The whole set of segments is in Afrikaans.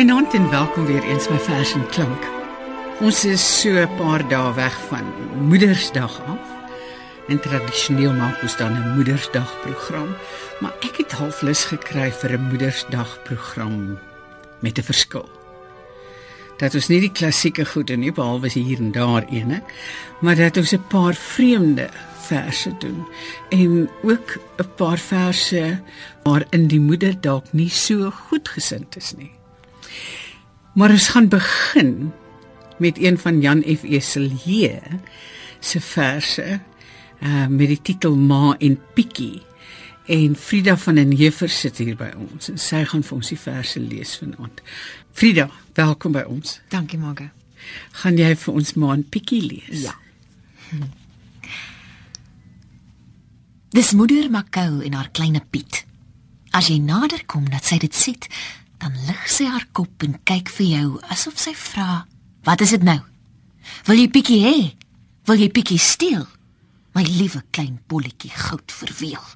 Goeienaand en welkom weer eens by Vers en Klank. Ons is so 'n paar dae weg van Moedersdag af. En tradisioneel maak ons dan 'n Moedersdag program, maar ek het half lus gekry vir 'n Moedersdag program met 'n verskil. Dat ons nie die klassieke goede nie behalwe hier en daar ene, maar dat ons 'n paar vreemde verse doen en ook 'n paar verse waarin die moeder dalk nie so goedgesind is nie. Maar ons gaan begin met een van Jan F. Eselje se verse uh met die titel Ma en Pikkie. En Frida van den Heever sit hier by ons en sy gaan vir ons die verse lees vanaand. Frida, welkom by ons. Dankie, Magga. Gaan jy vir ons Ma en Pikkie lees? Ja. Hm. Dis moeder Makou en haar kleine Piet. As jy nader kom, dat sy dit sien, dan lig sy haar kop en kyk vir jou asof sy vra: "Wat is dit nou? Wil jy pikkie hê? Wil jy pikkie steel? My liewe klein bolletjie goud verweel."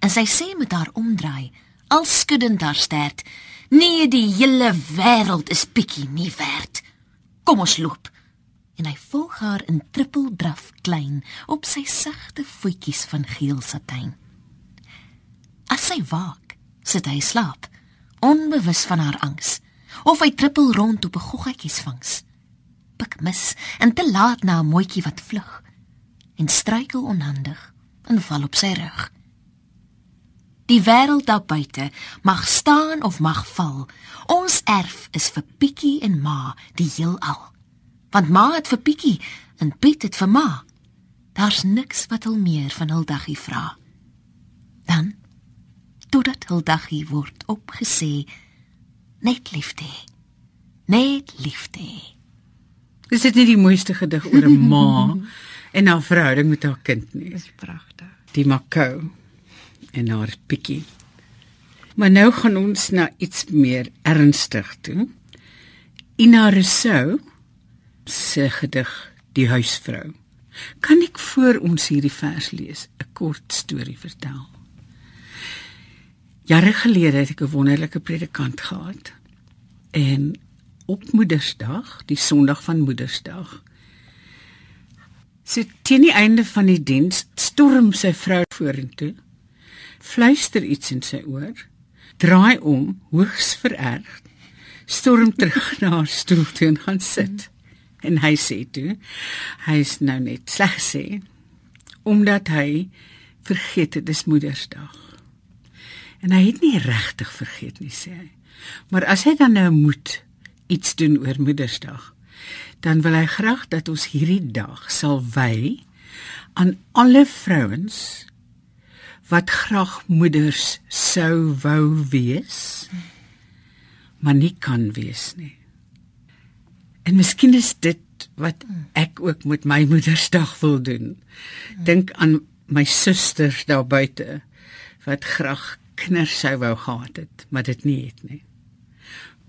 En sy sê met haar omdraai, al skuddend haar stert: "Nee, die hele wêreld is pikkie nie werd. Kom ons loop." En hy volg haar in trippeldraf klein op sy sagte voetjies van geel satijn. As sy waak, sit hy slaap onbewus van haar angs, of hy trippel rond op 'n goggetjiesvangs. Pik mis en te laat na 'n mooitjie wat vlug en struikel onhandig en val op sy rug. Die wêreld daar buite mag staan of mag val. Ons erf is vir Pikkie en Ma die heelal. Want Ma het vir Pikkie en Piet het vir Ma. Daar's niks wat hul meer van hul daggie vra. Dan totdat hul daggie word opgesê net liefde net liefde is dit nie die mooiste gedig oor 'n ma en haar verhouding met haar kind nie. Dis pragtig. Die makou en haar pikkie. Maar nou gaan ons na iets meer ernstig toe. Ina Rousseau se gedig die huisvrou. Kan ek voor ons hierdie vers lees 'n kort storie vertel Jare gelede het ek 'n wonderlike predikant gehad. En op Moedersdag, die Sondag van Moedersdag, sit teen die einde van die diens, storm sy vrou vorentoe, fluister iets in sy oor, draai om, hoogs vererg, storm terug na haar stoel toe en gaan sit. En hy sê toe, hy is nou net sleg gesê omdat hy vergeet dit is Moedersdag. En hy het nie regtig vergeet nie, sê hy. Maar as hy dan nou moet iets doen oor Moedersdag, dan wil hy graag dat ons hierdie dag sal wy aan alle vrouens wat graag moeders sou wou wees, maar nie kan wees nie. En miskien is dit wat ek ook met my Moedersdag wil doen. Dink aan my susters daar buite wat graag kinders sou wou gehad het, maar dit nie het nie.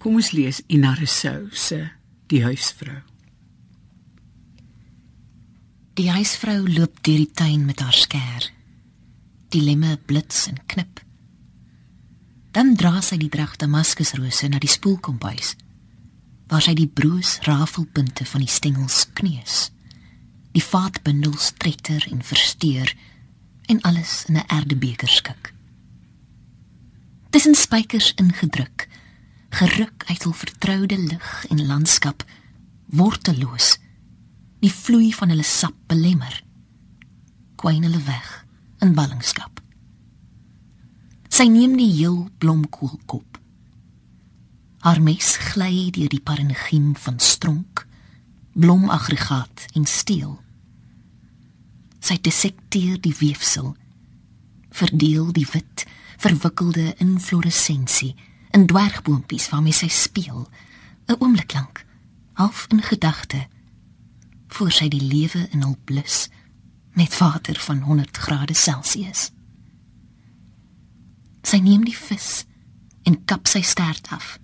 Kom ons lees Ina Rousseau se Die huisvrou. Die huisvrou loop deur die tuin met haar skêr. Die lemme blits en knip. Dan dra sy die drag damaskusrose na die spoelkombuis waar sy die broos rafelpunte van die stengels kneus. Die vaatbundels tretter en versteur en alles in 'n erdebeker skik tussen spykers ingedruk, geruk uit hul vertroude lig en landskap, worteloos, die vloei van hulle sap belemmer, kwyn hulle weg in ballingskap. Sy neem die heel blomkoolkop. Haar mes gly deur die parenchym van stronk, blomaggregaat en steel. Sy dissekteer die weefsel, verdeel die wit verwikkelde infloressensie in dwergboompies waarmee sy speel 'n oomblik lank half in gedagte voor sy die lewe in hul blus met water van 100 grade Celsius. Sy neem die vis en kap sy stert af.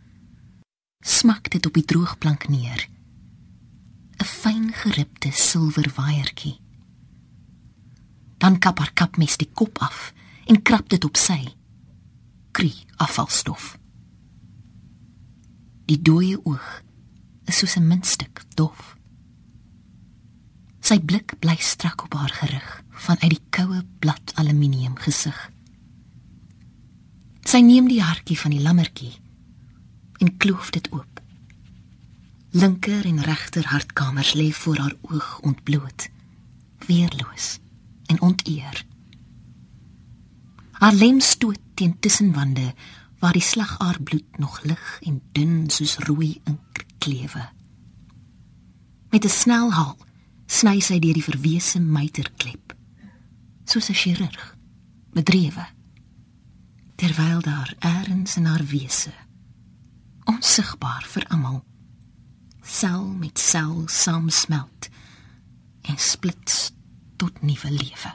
Smak dit op die droogplank neer. 'n fyn geribde silwer waaiertjie. Dan kap haar kapmes die kop af en krap dit op sy kri afvalstof. Die dooie oog is soos 'n muntstuk dof. Sy blik bly strak op haar gerig vanuit die koue blad aluminium gesig. Sy neem die hartjie van die lammertjie en kloof dit oop. Linker en regter hartkamers lê voor haar oog ontbloot, weerloos en onteer. Haar lem stoot teen tussenwande waar die slagaar bloed nog lig en dun soos rooi ink klewe. Met 'n snel haal sny sy deur die verwese meiterklep soos 'n chirurg bedrewe terwyl daar eers in haar wese onsigbaar vir almal sel met sel saamsmelt en splits tot nuwe lewe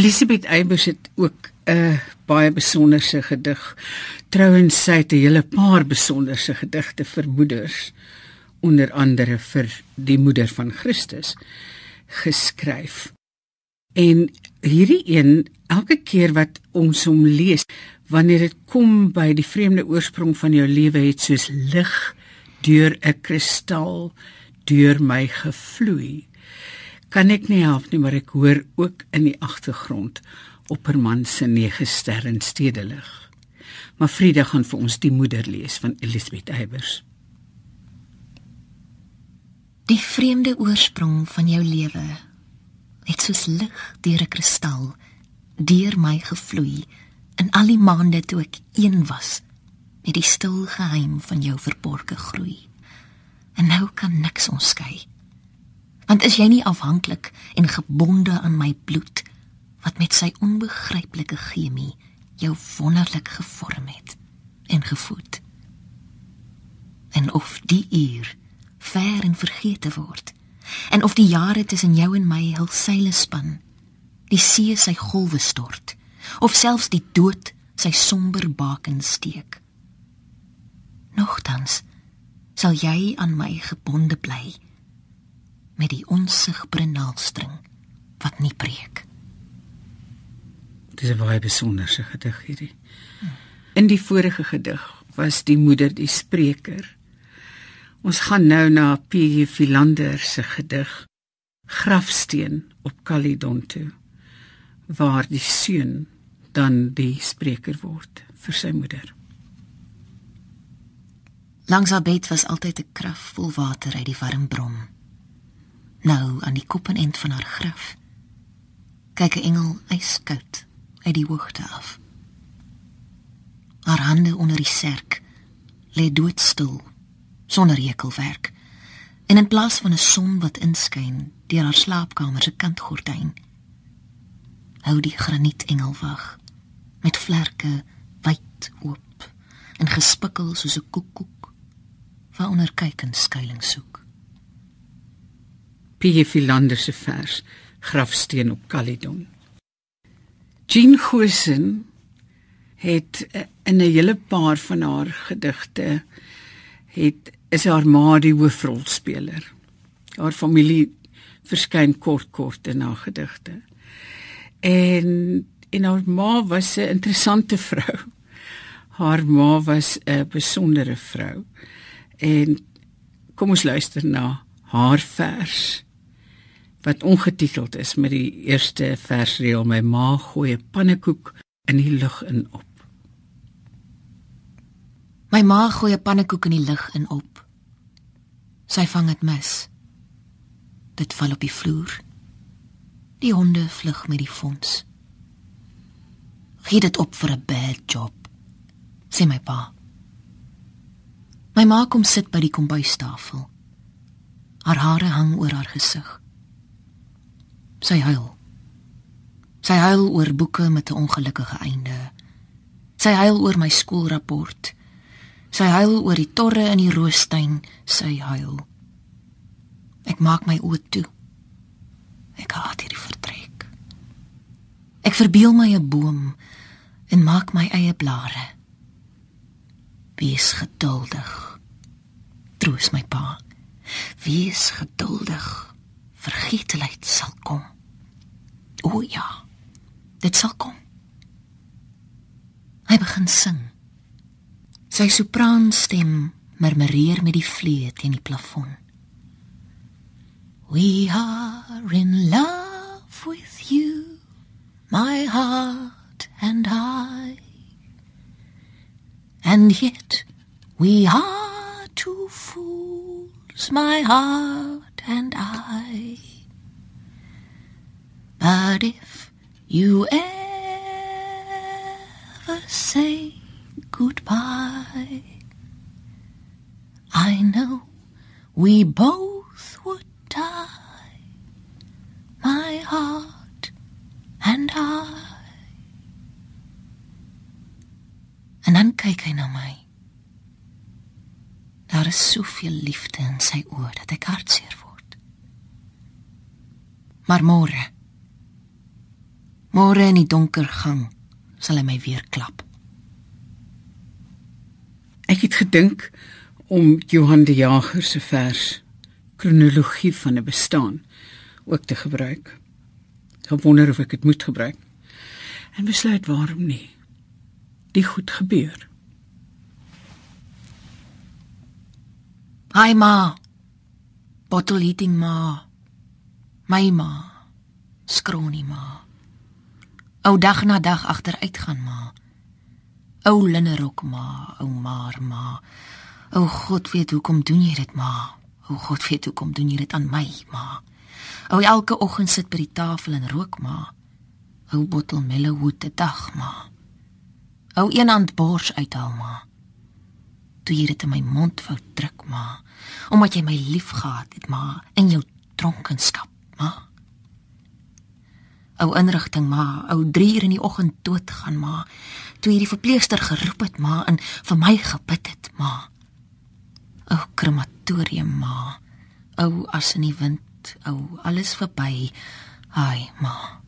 Elisabeth Eybers het ook 'n baie besonderse gedig. Trouwens sy het 'n hele paar besonderse gedigte vir moeders, onder andere vir die moeder van Christus geskryf. En hierdie een, elke keer wat ons hom lees, wanneer dit kom by die vreemde oorsprong van jou lewe het soos lig deur 'n kristal deur my gevloei kan ek nie help nie, maar ek hoor ook in die agtergrond Opperman se nege sterre stedelig. Maar Frieda gaan vir ons die moeder lees van Elisabeth Eybers. Die vreemde oorsprong van jou lewe het soos lig deur 'n kristal deur my gevloei in al die maande toe ek een was met die stil geheim van jou verborgde groei. En nou kan niks ons skei want is jy nie afhanklik en gebonde aan my bloed wat met sy onbegryplike chemie jou wonderlik gevorm het en gevoed? En of die uur ver en vergete word en of die jare tussen jou en my hul seile span die see sy golwe stort of selfs die dood sy somber baken steek nogtans sal jy aan my gebonde bly met die onsigbare naaldstring wat nie breek. Dis 'n baie besonderse gedig hierdie. In die vorige gedig was die moeder die spreker. Ons gaan nou na P.J. Philander se gedig Grafsteen op Caledon toe waar die seun dan die spreker word vir sy moeder. Langs haar bed was altyd 'n krag vol water uit die warm bron nou aan die kop en end van haar graf. Kyk 'n engel yskoud uit die hoogte af. Haar hande onder die serk lê doodstil sonder rekelwerk. En in plaas van 'n son wat inskyn deur haar slaapkamer se kantgordyn, hou die granietengel wag met vlerke wyd oop en gespikkel soos 'n koekoek waaronder kykend skuilings soek. P.J. Philander se vers Grafsteen op Caledon. Jean Gosen het eh, in 'n hele paar van haar gedigte het is haar ma die hoofrolspeler. Haar familie verskyn kort kort in haar gedigte. En en haar ma was 'n interessante vrou. Haar ma was 'n besondere vrou. En kom ons luister na haar vers wat ongetiteld is met die eerste versreël my ma gooi 'n pannekoek in die lug in op. My ma gooi 'n pannekoek in die lug in op. Sy vang dit mis. Dit val op die vloer. Die honde vlug met die fonds. Gee dit op vir 'n bad job, sê my pa. My ma kom sit by die kombuistafel. Haar hare hang oor haar gesig. Sy huil. Sy huil oor boeke met 'n ongelukkige einde. Sy huil oor my skoolrapport. Sy huil oor die torre in die roostuin, sy huil. Ek maak my oë toe. Ek haat hierdie vertrek. Ek verbeel my 'n boom en maak my eie blare. Wees geduldig. Troos my pa. Wees geduldig. Vergeetelikheid sal kom. O ja. Dit sal kom. Hy begin sing. Sy sopraanstem murmureer met die vlee teen die plafon. We are in love with you, my heart and I. And yet we are two fools, my heart and I. But if you ever say goodbye, I know we both would die, my heart and I. En dan kyk hy na my. Daar is soveel liefde in sy oë dat ek hartseer. Maar môre, môre in die donker gang, sal hy my weer klap. Ek het gedink om Johan de Jager se vers kronologie van 'n bestaan ook te gebruik. Ek wonder of ek dit moet gebruik. En besluit waarom nie. Die goed gebeur. Hi ma. Bottle eating ma. My ma. Skronie ma. Ou dag na dag agteruit gaan ma. Ou linnerok ma, ou maar ma. O God weet hoekom doen jy dit ma? O God weet hoekom doen jy dit aan my ma? Ou elke oggend sit by die tafel en rook ma. Ou bottel Mellowwood te dag ma. Ou een hand bors uithaal ma. Toe jy dit in my mond wou druk ma, omdat jy my liefgehad het ma in jou dronkenskap ma. Ou inrigting ma, ou 3 uur in die oggend doodgaan ma. Toe jy die verpleegster geroep het ma en vir my gebid het ma. O krematorium ma. O as in die wind, o alles verby. Haai ma.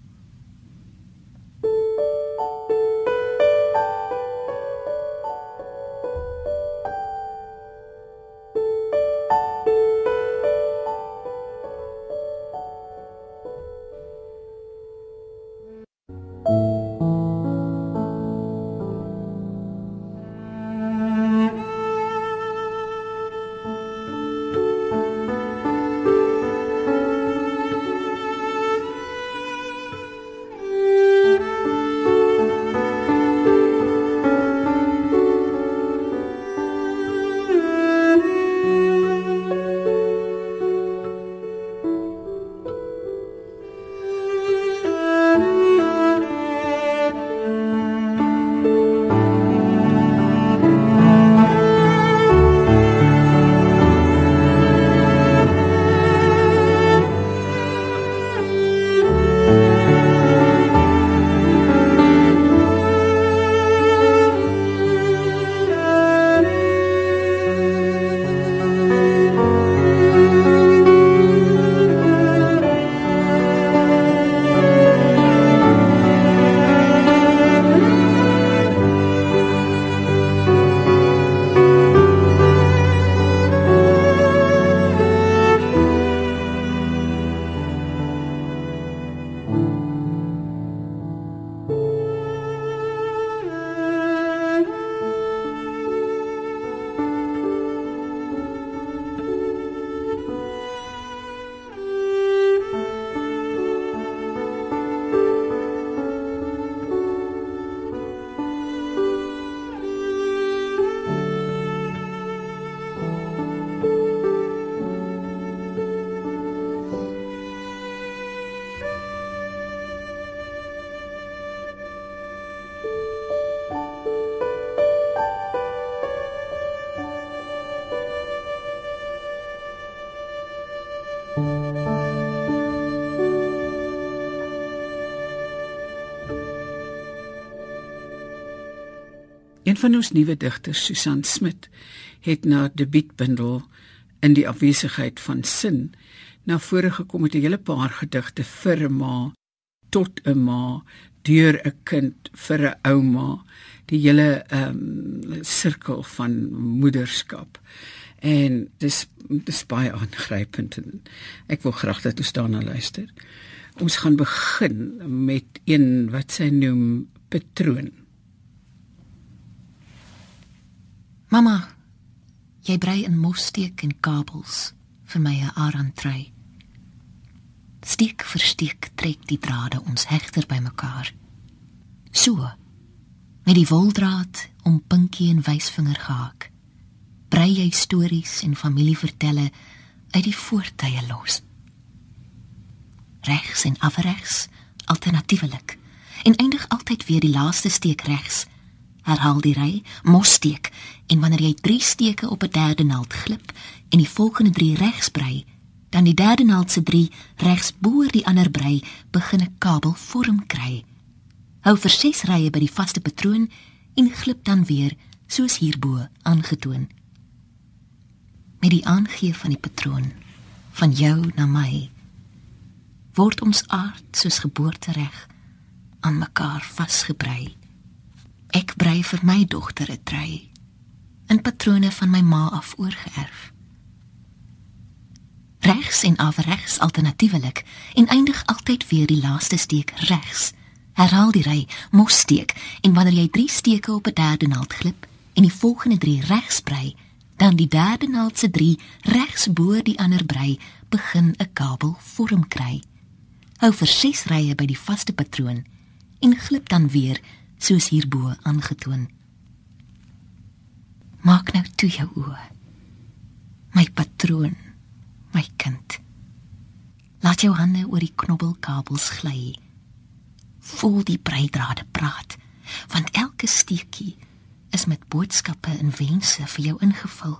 Van ons nuwe digters, Susan Smit, het na debuutbundel in die afwesigheid van sin na vore gekom met 'n hele paar gedigte vir 'n ma, tot 'n ma, deur 'n kind vir 'n ouma, die hele ehm um, sirkel van moederskap. En dis dis baie aangrypend en ek wil graag dat ons daarna luister. Ons gaan begin met een wat sy noem patroon. Mamma, jy brei in mossteek en kabels vir my 'n arantrei. Steek vir steek trek die drade ons hegter bymekaar. So met die woldraad om pinkie en wysvinger gehaak. Brei jy stories en familievertelle uit die voortye los. Regs en afregs, alternatiefelik en eindig altyd weer die laaste steek regs herhaal die ry, mossteek en wanneer jy 3 steke op 'n derde naald glip en die volgende 3 regs brei, dan die derde naald se 3 regs bo die ander brei begin 'n kabel vorm kry. Hou vir 6 rye by die vaste patroon en glip dan weer soos hierbo aangetoon. Met die aangee van die patroon van jou na my word ons aard soos geboortereg aan mekaar vasgebrei. Ek brei vir my dogter 'n trui in patrone van my ma af oorgeerf. Regs en afregs alternatiefelik en eindig altyd weer die laaste steek regs. Herhaal die ry, mos steek en wanneer jy 3 steke op 'n derde naald glip en die volgende 3 regs brei, dan die derde naald se 3 regs bo die ander brei begin 'n kabel vorm kry. Hou vir 6 rye by die vaste patroon en glip dan weer soos hierbo aangetoon. Maak nou toe jou oë. My patroon, my kind. Laat jou hande oor die knobbelkabels gly. Voel die breidrade praat, want elke steekie is met boodskappe en wense vir jou ingevul.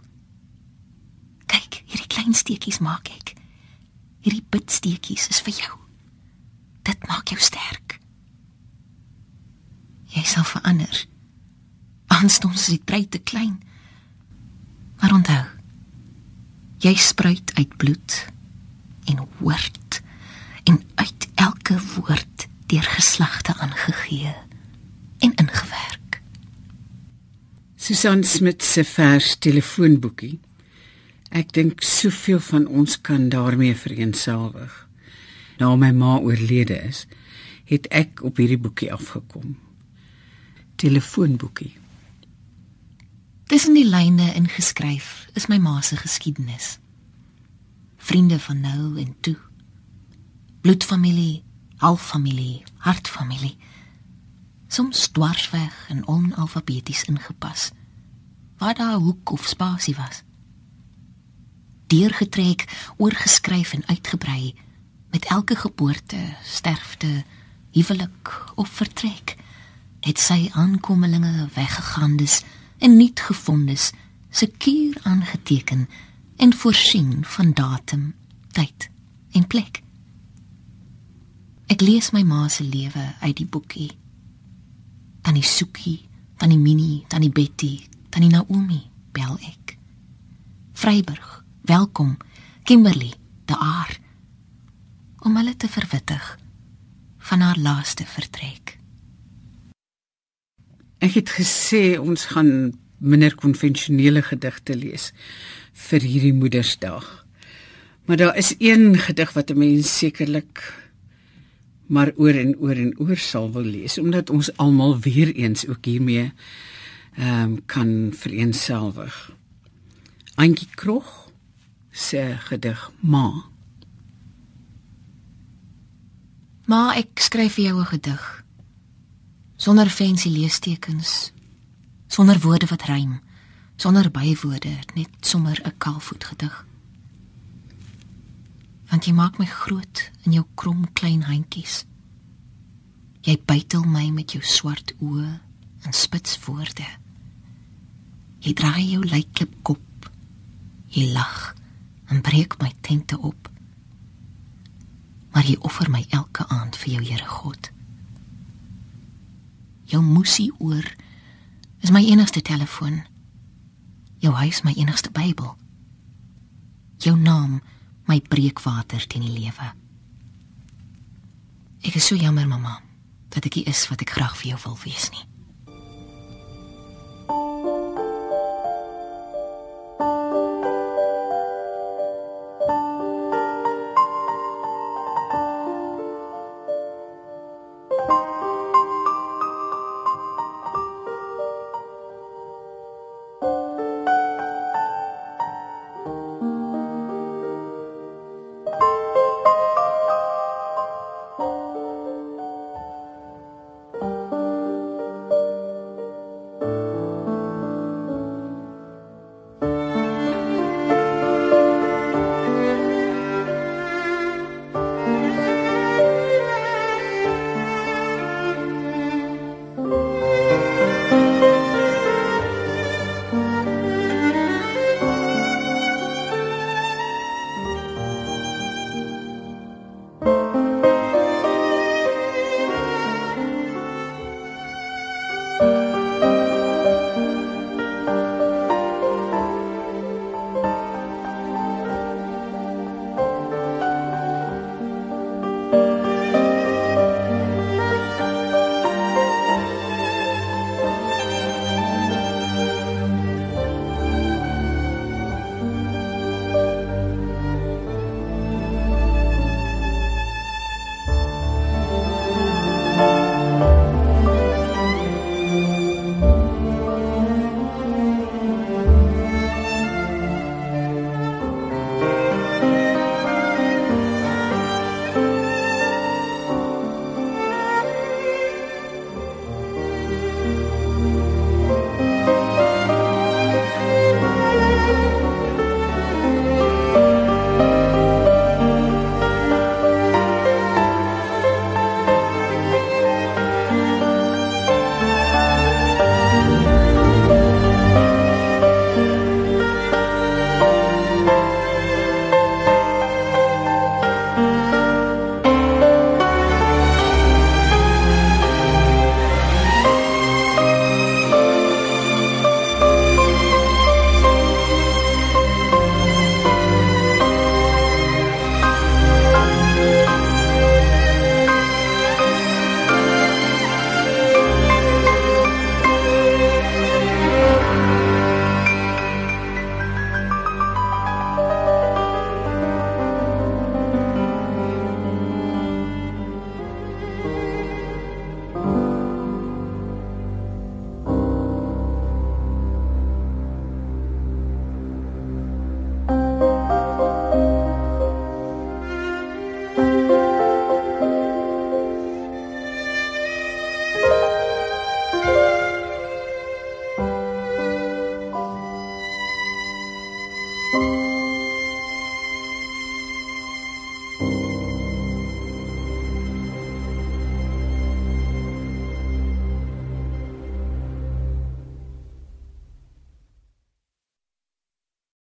Kyk, hierdie klein steekies maak ek. Hierdie bidsteekies is vir jou. Dit maak jou sterk. Jy sal verander. Aanstonds is die trei te klein. Maar onthou, jy spruit uit bloed en woord en uit elke woord deur geslagte aangegee en ingewerk. Susan Smit se vers telefoonboekie. Ek dink soveel van ons kan daarmee vereenselwig. Nou my ma oorlede is, het ek op hierdie boekie afgekom telefoonboekie. Tussen die lyne ingeskryf is my ma se geskiedenis. Vriende van nou en toe. Bloedfamilie, halffamilie, hartfamilie. Soms dwarsweg en onalfabeties ingepas. Waar daar 'n hoek of spasie was. Deurgetrek, oorgeskryf en uitgebrei met elke geboorte, sterfte, huwelik of vertrek het sy aankommelinge weggegaandes en nie gevondes seker aangeteken en voorsien van datum, tyd en plek. Ek lees my ma se lewe uit die boekie. Tannie Sukie, Tannie Minnie, Tannie Betty, Tannie Naomi, bel ek. Vryburg, welkom, Kimberley, daar om hulle te verwittig van haar laaste vertrek. Ek het gesê ons gaan minder konvensionele gedigte lees vir hierdie Moedersdag. Maar daar is een gedig wat 'n mens sekerlik maar oor en oor en oor sal wil lees omdat ons almal weer eens ook hiermee ehm um, kan vereenselwig. Antjie Krog se gedig Ma. Ma, ek skryf vir jou 'n gedig sonder fancy leestekens, sonder woorde wat rym, sonder bywoorde, net sommer 'n kaalvoet gedig. Want jy maak my groot in jou krom klein handjies. Jy bytel my met jou swart oë en spits woorde. Jy draai jou lykklip kop. Jy lag en breek my tente op. Maar jy offer my elke aand vir jou Here God jou moesie oor is my enigste telefoon. Jou huis my enigste Bybel. Jou naam my breekwater teen die lewe. Ek is so jammer mamma dat ek nie is wat ek graag vir jou wil wees nie.